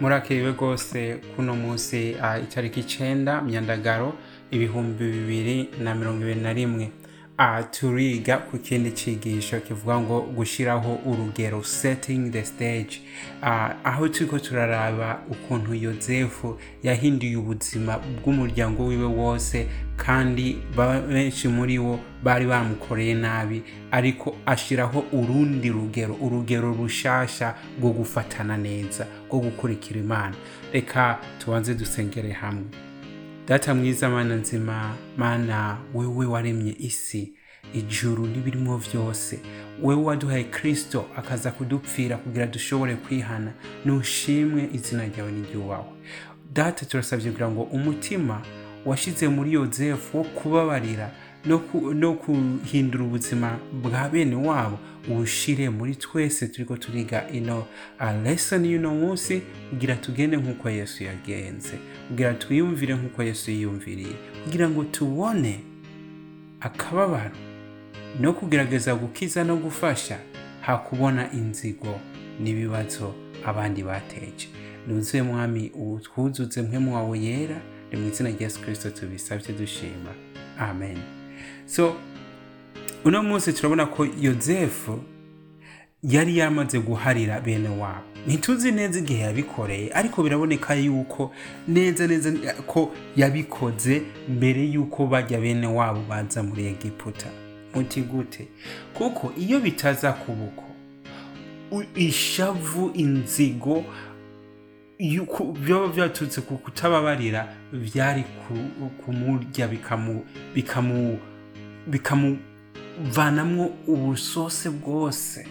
murakiriwe rwose kuno munsi uh, itariki icenda myandagaro ibihumbi bibiri na mirongo ibiri na rimwe. Uh, turiga ku kindi cigisho kivuga ngo gushiraho urugero setting the stage. Aho turiko turaraba ukuntu yozefu yahinduye ubuzima bw'umuryango wiwe wose kandi benshi muri bo bari bamukoreye nabi ariko ashiraho urundi rugero urugero rushasha rwo gufatana neza rwo gukurikira imana. Reka tubanze dusengere hamwe. Data mwiza mana nzima mana wewe waremye isi ijuru n'ibirimo byose. Wewe waduhaye kristo akaza kudupfira kugira dushobore kwihana. Nushimwe izina ryawe n'iryubawe data turasabye kugira ngo umutima washize muri yozefu wo kubabarira no guhindura ubuzima bwa bene wabo. Uwushire muri twese turiko turiga ino lesson y'uno munsi kugira tugende nk'uko yesu yagenze kugira twiyumvire nk'uko yesu yiyumviriye kugira ngo tubone akababaro no kugerageza gukiza no gufasha hakubona inzigo n'ibibazo abandi bateje. Nuzuye mwami utwuzuze mpemu wawe yera ni mu izina rya yesu kirisito tubisabye dushima. Amen. So uno munsi turabona ko yozefu yari yamaze guharira bene wabo. Ntituzi neza igihe yabikoreye ariko biraboneka yuko neza neza ko yabikoze mbere yuko bajya bene wabo baza muri egiputa. Muti gute kuko iyo bitaza kubuko ishavu inzigo byaba byaturutse ku kutababarira byari ku- kumurya bikamu bikamuvanamwo ubusose bwose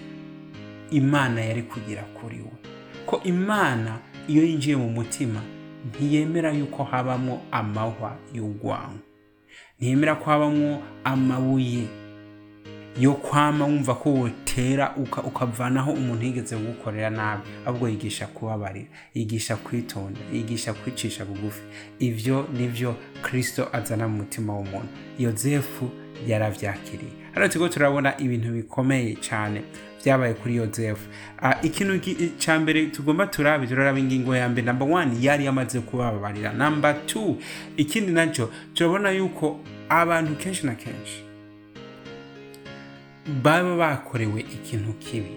imana yari kugira kuri we. Ko imana iyo yinjiye mu mutima ntiyemera yuko habamo amahwa y'urwango. Ntiyemera ko habamo amabuye yo kwama wumva ko wotera uka- ukavanaho umuntu yigeze kugukorera nabi. Ahubwo yigisha kubabarira yigisha kwitonda yigisha kwicisha bugufi. Ivyo nivyo kristo azana mu mutima w'umuntu. Yozefu yaravyakiriye. Hano turiko turabona ibintu bikomeye cyane byabaye kuri yozefu. Ah, ikintu ca mbere tugomba turabe turaraba ingingo ya mbere. Number one yari yamaze kubabarira. Number two ikindi na cyo turabona yuko abantu kenshi na kenshi baba bakorewe ikintu kibi.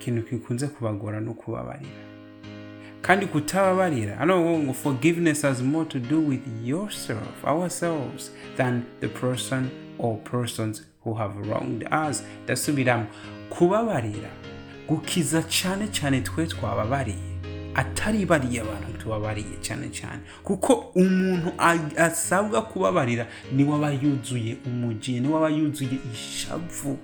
Ikintu gikunze kubagora no kubabarira. Kandi kutababarira. Hano ngo forgiveness has more to do with yourself ourselves than the person or persons who have wronged us. Ndasubiramo kubabarira. Gukiza cyane cyane twe twababariye. Atari bariya abantu tubabariye cyane cyane. Kuko umuntu asabwa kubabarira ni we aba yuzuye umujinya ni we aba yuzuye ishavu.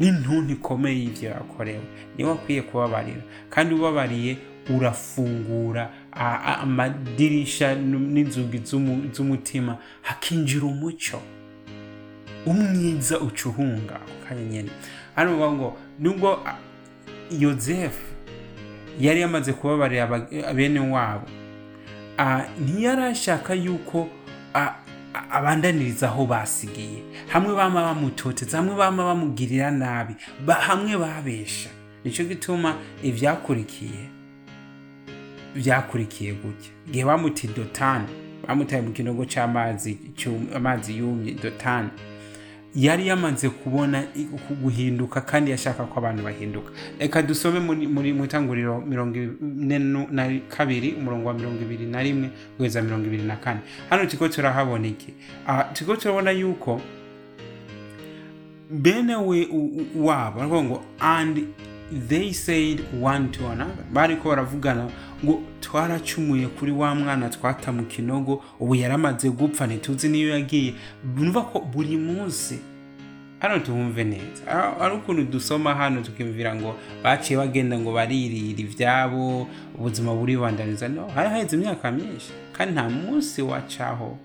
N'intuntu ikomeye y'ibyo yakorewe ni we akwiye kubabarira. Kandi ubabariye urafungura amadirisha n'inzugi z'umu- z'umutima hakinjira umucyo umwiza uca uhunga ako kanya nyine hano bavuga ngo nubwo yozefu yari yamaze kubabarira aba- bene wabo a, ntiyarashaka yuko abandaniriza aho basigiye. Hamwe bama bamutoteza hamwe bama bamugirira nabi hamwe babesha. Nicyo gituma ivyakurikiye byakurikiye gutya. Igihe bamuti dotani bamutaye mu kinogo cy'amazi yumye dotani yari yamaze kubona guhinduka kandi yashaka ko abantu bahinduka. Reka dusome muri mu itanguriro mirongo ine na kabiri umurongo wa mirongo ibiri na rimwe kugeza mirongo ibiri na kane. Hano turiko turahabona iki? Turiko turabona yuko bene we wabo ngo and they said one to another. Bariko baravugana ngo twaracumuye kuri wa mwana twata mu kinogo ubu yaramaze gupfa ntituzi niyo yagiye. Numva ko buri munsi hano tuhumve neza. Ah, ari ukuntu dusoma hano tukiyumvira ngo baciye bagenda ngo baririra ivyabo ubuzima buribandaniza no hari haheze imyaka myinshi kandi nta munsi wacaho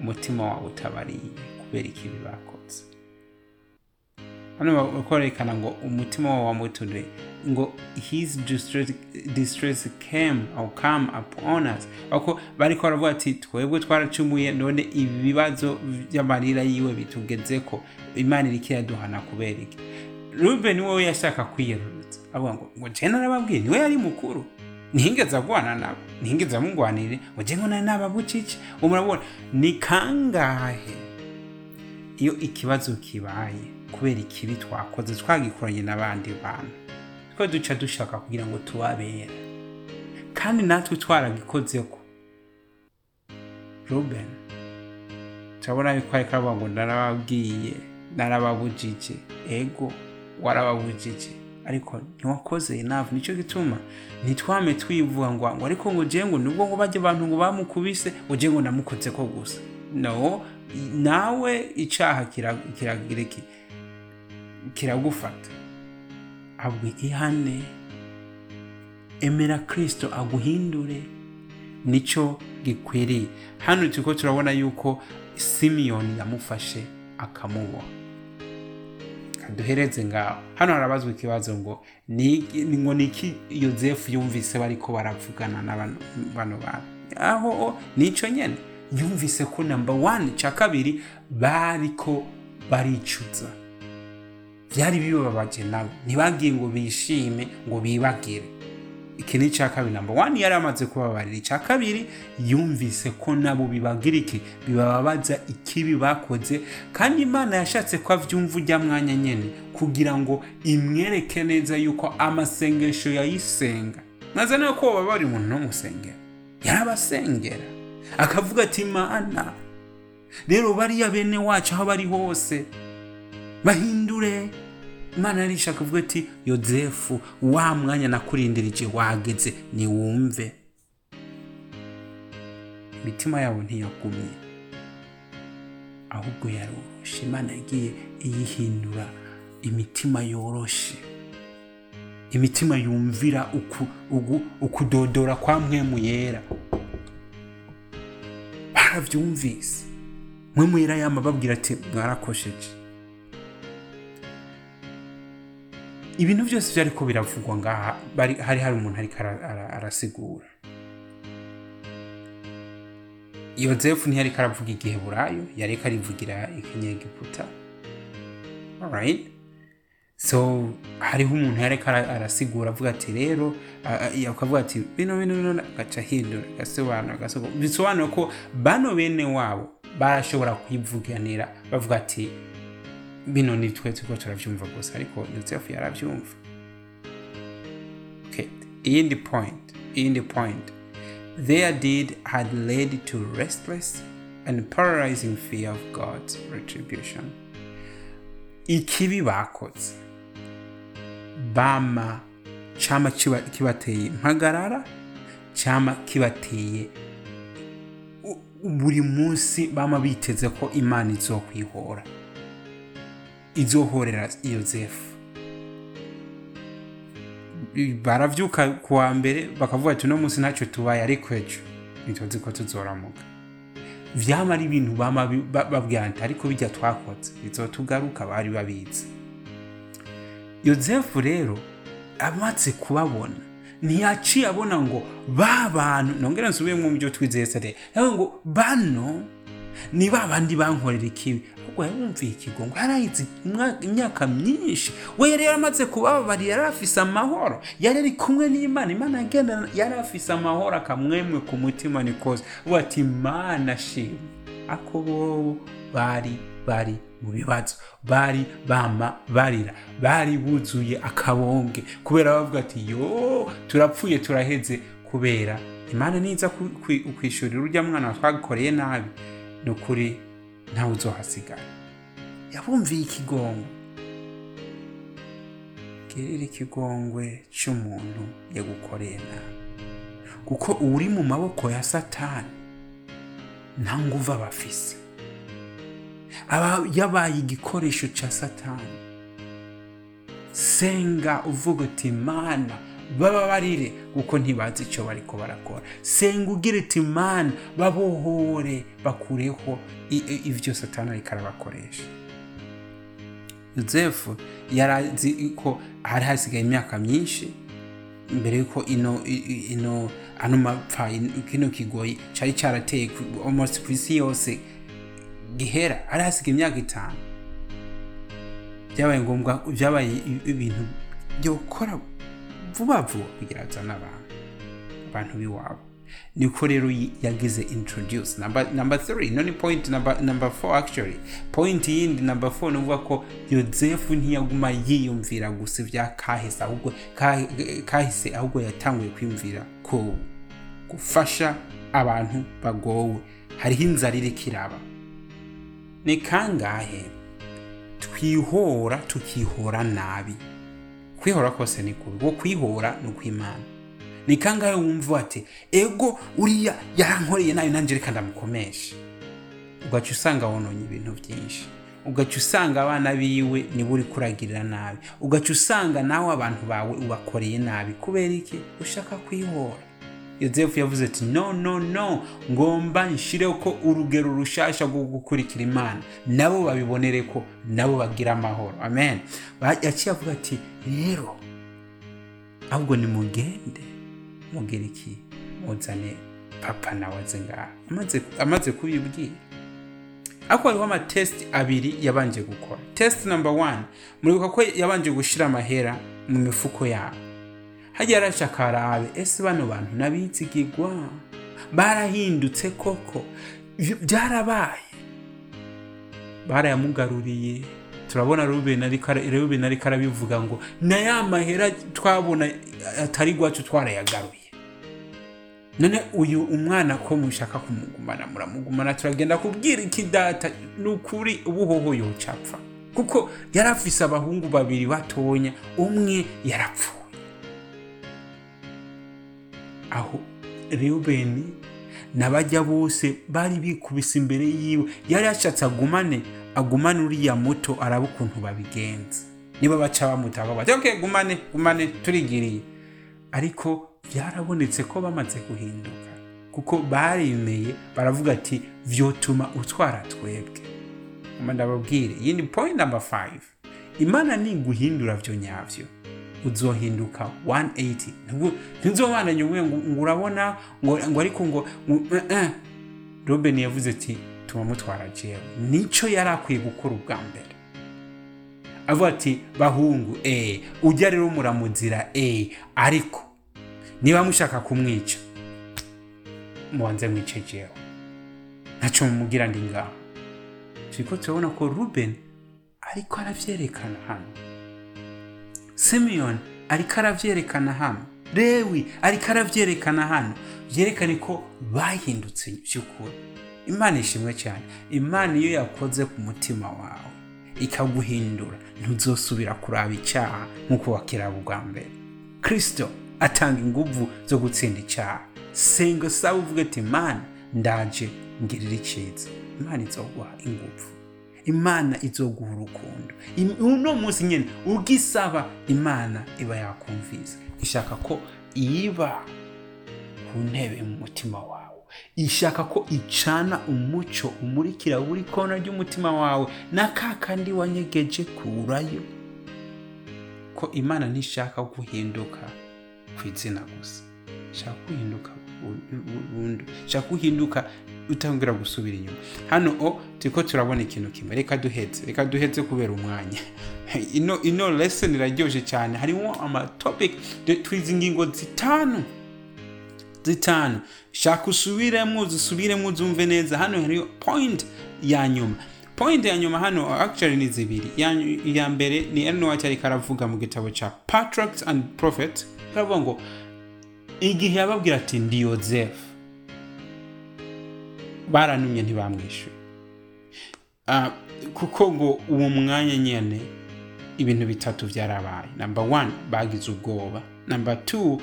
umutima wawe utabariye kubera ikibi bakoze hano bakorekana ngo umutima wawe wamutude ngo his distress, distress came or come upon us. Ako bariko baravuga ati twebwe twaracumuye none ibibazo by'amarira yiwe bitugezeko imana iriko iraduhana kubera iki rubeni wowe yashaka kwiyerurutsa. Avuga ngo ngo je narababwiye ni we yari mukuru. Ntihingeze agwana nabo ntihingeze amugwanire ngo je ngo nari nababucice ubu murabona ni kangahe? Iyo ikibazo kibaye kubera ikibi twakoze twagikoranye n'abandi bantu. Twe duca dushaka kugira ngo tubabere. Kandi natwe twaragikozeko ruben turabona yuko ariko aravuga ngo narababwiye narababujije. Ego warababujije. Ariko ntiwakoze enough ni cyo gituma ntitwame twivuga ngo ariko ngo je ngo nubwo ngo bajya abantu ngo bamukubise ngo je ngo namukoze ko gusa. No nawe iki kiragufata. Ahubwo ihane emera kristo aguhindure ni cyo gikwiriye. Hano turiko turabona yuko simiyoni yamufashe akamuboha. Kaduhereze ngaho hano harabazwa ikibazo ngo ni ngo niki yozefu yumvise bariko baravugana na bano bantu? Aho nico nyene. Yumvise ko number one ca kabiri bariko baricuza. Byari bibabaje nabo. Ntibagiye ngo bishime ngo bibagire. Iki ni icya kabiri. Namba wani yari amaze kubabarira. Icya kabiri yumvise ko nabo bibagira iki? Bibababaza ikibi bakoze. Kandi imana yashatse ko abyumva ujya mwanya nyine kugira ngo imwereke neza yuko amasengesho yayisenga. Mwaza nawe ko baba bari umuntu n'umusengera yarabasengera. Akavuga ati mana rero bariya bene wacu aho bari hose bahindure. Imana yari ishaka kuvuga ati yozefu wa mwanya nakurindirije wageze niwumve. Imitima yabo ntiyagumye ahubwo yaroroshe imana yagiye iyihindura imitima yoroshe. Imitima yumvira ukudodora kwa mwemu yera. Barabyumvise mwemu yera yama babwira ati mwarakosheje ibintu byose byari ko biravugwa ngaha hari hari umuntu ariko ara- ara- arasigura. Yozefu ntiyariko aravuga igiheburayo yariko arivugira ikinyegiputa so hariho umuntu yariko ara- arasigura avuga ati rero a- a- akavuga ati bino bino bino agaca ahindura agasobanura agasobanura. Bisobanura ko bano bene wabo barashobora kwivuganira bavuga ati bino ni twe turiko turavyumva gusa ariko yosefu yaravyumva. Okay. iyindi point iyindi point. Their deed had led to restless and paralyzing fear of god's retribution. Ikibi bakoze. Bama kiba- kibateye impagarara cama kibateye buri munsi bama biteze ko imana izokwihora izohorera yozefu. Baravyuka kuwa mbere bakavuga ati uno munsi ntacyo tubaye ariko ejo ntituzi ko tuzoramuka. Vyama ari ibintu bama bi- ba- babwira nti ariko bijya twakoze bizotugaruka bari babizi. Yozefu rero amaze kubabona. Ntiyaciye abona ngo ba bantu nongera nsubiyemo mu byo twizeye sare ngo bano ni ba bandi bankorera ikibi. Ahubwo yabumviye ikigongo yarahize imyaka myinshi. We yari yaramaze kubababarira yari afise amahoro. Yari ari kumwe n'imana. Imana yagendana yari afise amahoro akamwemwe ku mutima ni kose ubu ati imana shima. Ako bobo bari bari mu bibazo. Bari bama barira. Bari buzuye akabonge. Kubera bavuga ati yo turapfuye turaheze. Kubera imana niza kwishurira urya mwana twagikoreye nabi. Ni ukuri ntawe uzohasigara. Yabumviye ikigongo girira ikigongwe cy'umuntu yagukoreye nabi. Kuko uri mu maboko ya satani nta nguvu aba afise. Aba yabaye igikoresho cya satani. Senga uvuga uti mana bababarire kuko ntibazi icyo bariko barakora. Senga ugira uti mana babohore bakureho. I- i- ivyo satani ariko arabakoresha. Yozefu yarazi ko hari hasigaye imyaka myinshi mbere yuko ino ino ano mapfa in- kino kigoyi cari carateye ku- almost ku isi yose. Gihera hari hasigaye imyaka itanu. Byabaye ngombwa byabaye ibintu byo gukora vuba vuba kugira azane abantu abantu b'iwabo. Niko rero yagize introduce. Number, number three no ni point number four actually. Point yindi number four nuvuga ko yozefu ntiyaguma yiyumvira gusa ibya kahise ahubwo kahi- kahise ahubwo yatanguye kwiyumvira ko gufasha abantu bagowe. Hariho inzara iriko iraba. Ni kangahe? Twihora tukihora nabi. Kwihora kose ni kubi wo kwihora ni ukw'imana ni kangahe wumva ati ego uriya yarankoreye na yo nanjye reka ndamukomesha ugaca usanga wononye ibintu byinshi. Ugaca usanga abana biwe nibo uri kuragirira nabi. Ugaca usanga nawe abantu bawe ubakoreye nabi. Kubera iki? Ushaka kwihora. Yozefu yavuze ati no no no. Ngomba nshireho ko urugero rushasha rwo gukurikira imana. Nabo babibonere ko nabo bagira amahoro. Amen. Yaciye avuga ati rero ahubwo nimugende mugire iki? Muzane papa nawe aze ngaha. Amaze kubibwira. Ariko hariho amatesiti abiri yabanje gukora. Tesiti namba wani muribuka ko yabanje gushyira amahera mu mifuko yabo hajya yarashaka arabe ese bano bantu n'abizigigwa barahindutse koko? Byarabaye barayamugaruriye. Turabona rubeni ariko arabivuga ngo na ya mahera twabona atari gwacu twarayagaruye. None uyu umwana ko mushaka kumugumana muramugumana turagenda kubwira iki data? Ni ukuri ubuhoho yocapfa kuko yari afise abahungu babiri batonya umwe yarapfuye. Aho rubeni n'abajya bose bari bikubise imbere yiwe. Yari yashatse agumane agumane uriya muto araba ukuntu babigenza. Niba baca bamutaka bati okay gumane gumane turigiriye. Ariko byarabonetse ko bamaze guhinduka. Kuko baremeye baravuga ati vyotuma utwara twebwe. Ndababwire iyi ni point number 5 imana niguhindura vyo nyavyo. Uzohinduka. 180 Ntabwo- ntuzobana nyumwe ngo urabona ngo ariko ngo eh, eh. Ruben yavuze ati tuma mutwara jewe nico yari akwiye gukora ubwa mbere. Avuga ati bahungu eh ujya rero muramuzira eh. Ariko niba mushaka kumwica mubanze mwice jewe ntacyo mumubwira ndi ngaho turiko turabona ko ruben ariko aravyerekana hano. Simeon ariko aravyerekana hano. Lewi ariko aravyerekana hano. Vyerekane ko bahindutse by'ukuri. Imana ishimwe cyane. Imana iyo yakoze ku mutima wawe ikaguhindura ntuzosubira kuraba icyaha nk'uko wakiraba ubwa mbere. Kristo atanga inguvu zo gutsinda icyaha. Senga saba uvuga ati mana ndaje ngirira icyiza. Imana izoguha inguvu. Imana izoguha urukundo. Uno munsi nyine ugisaba imana iba yakumvise. Ishaka ko iba ku ntebe mu mutima wawe. Ishaka ko icana umucyo umurikira buri kona ry'umutima wawe na ka kandi wanyegeje kurayo ko imana ntishaka guhinduka ku izina gusa. Ishaka guhinduka bu- bu- burundu ishaka guhinduka utangura gusubira inyuma. Hano o turiko turabona ikintu kimwe. Reka duheze reka duheze kubera umwanya. Ino ino lesson iraryoshe cyane. Harimo amatopic twize ingingo zitanu. Zitanu. Shaka usubiremo zisubiremo uzumve neza. Hano hariyo point ya nyuma. Point ya nyuma hano actually ni zibiri. Ya, ya mbere ni eno wacyari karavuga mu gitabo cya patriarchs and prophets. Karavuga ngo igihe yababwira ati ndi yozefu baranumye ntibamwishyura Ah, kuko ngo uwo mwanya nyine ibintu bitatu byarabaye namba wani bagize ubwoba. Namba tu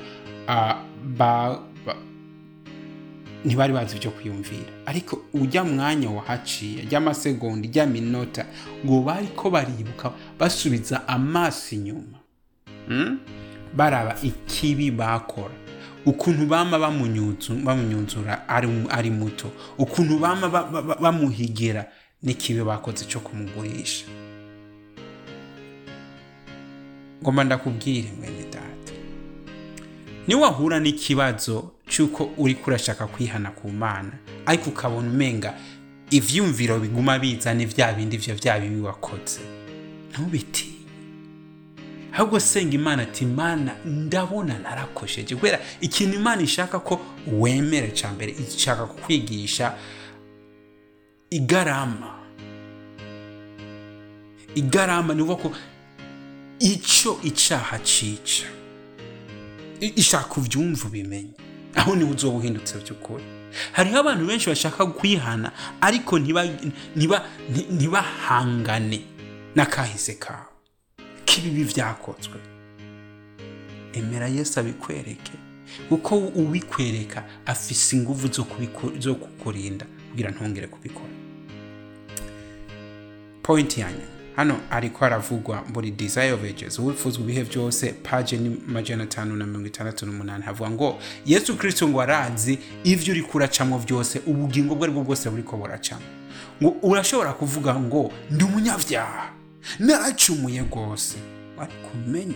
ah, ba, ntibari bazi ibyo kwiyumvira. Ariko ujya mwanya wahaciye ry'amasegonda ijya minota ngo bari ko baribuka basubiza amaso inyuma. Mm? baraba ikibi bakora. Ukuntu bama bamunyuzu- bamunyunzura ari, muto. Ukuntu bama ba- ba- ba- bamuhigira n'ikibi bakoze cyo kumugurisha. Ngomba ndakubwire mwene data. Niwahura n'ikibazo cy'uko uri kurashaka kwihana ku mana ariko ukabona umenga ivyumviro biguma biza ni vya bindi vyo vya bibi wakoze. Ntubitinye ahubwo senga imana ati imana ndabona narakosheje. Kubera ikintu imana ishaka ko wemere cya mbere ishaka kukwigisha igarama. Igarama ni ko icyo icyaha cica I- ishaka ubyumva ubimenye. Aho ni ho uzoba uhindutse by'ukuri hariho abantu benshi bashaka kwihana ariko ntiba- ntiba- nti- ntibahangane n'akahise kabo k'ibibi byakozwe emera yesu abikwereke kuko ubikwereka afise ingufu zo kukurinda kugira ntongere kubikora. Point yanyu hano ariko haravugwa muri desire of ages uwifuzwa ibihe byose paje ni majana atanu na mirongo itandatu n'umunani. Havuga ngo yesu kirisito ngo arazi ivyo uriko uracamwo byose ubugingo bwo ari bwo bwose buriko buracamo ngo urashobora kuvuga ngo ndi umunyabyaha naracumuye rwose. Ariko umenye.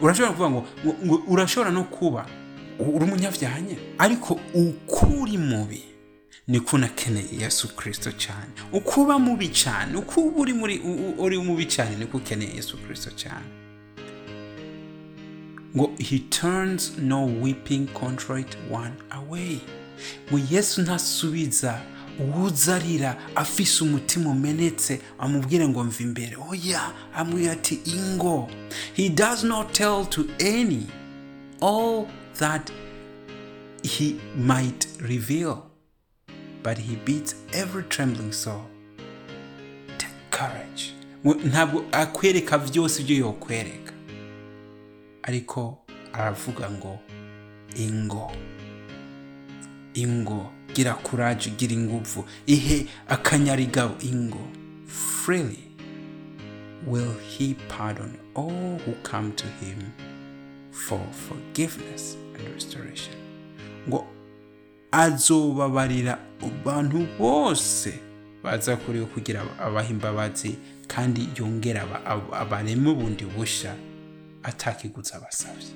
Urashobora kuvuga ngo, urashobora no kuba uri umunyabyaha nyine ariko uko uri mubi niko unakeneye yesu kirisito cyane. Uko uba mubi cyane uko uba uri muri uri mubi cyane niko ukeneye yesu kirisito cyane. Ngo he turns no weeping contrite one away. Ngo yesu ntasubiza uwuza arira afise umutima umenetse amubwire ngo mva imbere. Oya amubwira ati ingo he does not tell to any all that he might reveal but he beats every trembling soul. Take courage. Ntabwo akwereka byose ibyo yokwereka. Ariko aravuga ngo ingo ingo gira kuraje gira ingufu ihe akanyarigabo ingo. Freely will he pardon all who come to him for forgiveness and restoration. Ngo azobabarira abantu bose baza kuri we kugira abaha imbabazi kandi yongera aba- aba- abareme ubundi busha atakiguza abasabye.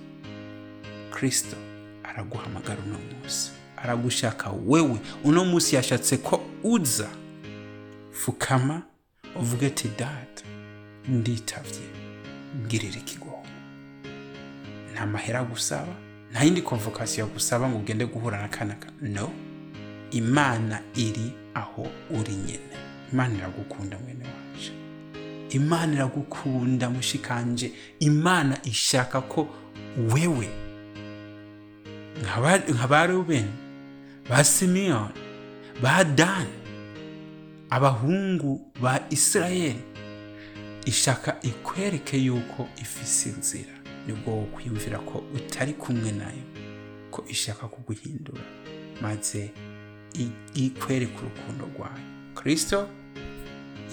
Kristo araguhamagara uno munsi. Aragushaka wewe uno munsi yashatse ko uza? Fukama uvuge ati data nditavye ngirira ikigongo nta mahera gusaba nta yindi konvokasiyo gusaba ngo ugende guhura na kanaka. No. Imana iri aho uri nyine imana iragukunda mwene wacu. Imana iragukunda mushikanje. Imana ishaka ko wewe nka nka ba simiyoni ba dani abahungu ba isirayeli ishaka ikwereke yuko ifise inzira ni bwo wo ko utari kumwe na yo ko ishaka kuguhindura maze i- ikwereke urukundo rwayo. Kristo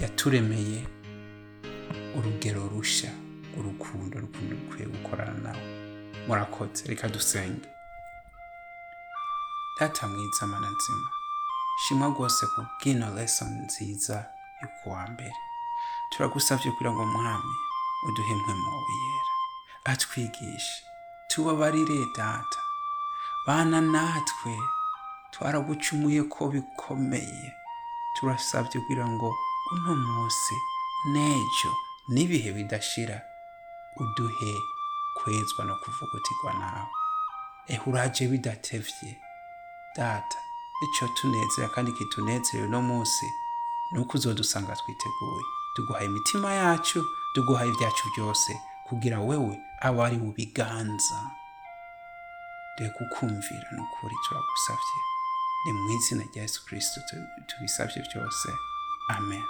yaturemeye urugero rusha urukundo urukundo rukwiye gukorana nawe. Murakoze reka dusenge. Data mwiza mana nzima. Shima rwose ku bw'ino lesson nziza yo kuwa mbere. Turagusabye kugira ngo mwami uduhe impwemu yera atwigishe tubabarire data. Bana natwe twaragucumuye ko bikomeye. Turasabye kugira ngo uno munsi n'ejo n'ibihe bidashira uduhe kwezwa no kuvugutirwa nawe. Ehe uraje bidatevye. Data. Icyo tunezera kandi kitunezere uno munsi ni uko uzodusanga twiteguye. Tuguhaye imitima yacu tuguhaye ibyacu byose kugira wewe abe ari ubiganza reka ukumvira ni ukuri turagusabye ni mu izina rya yesu kirisito tu- tubisabye byose. Amen.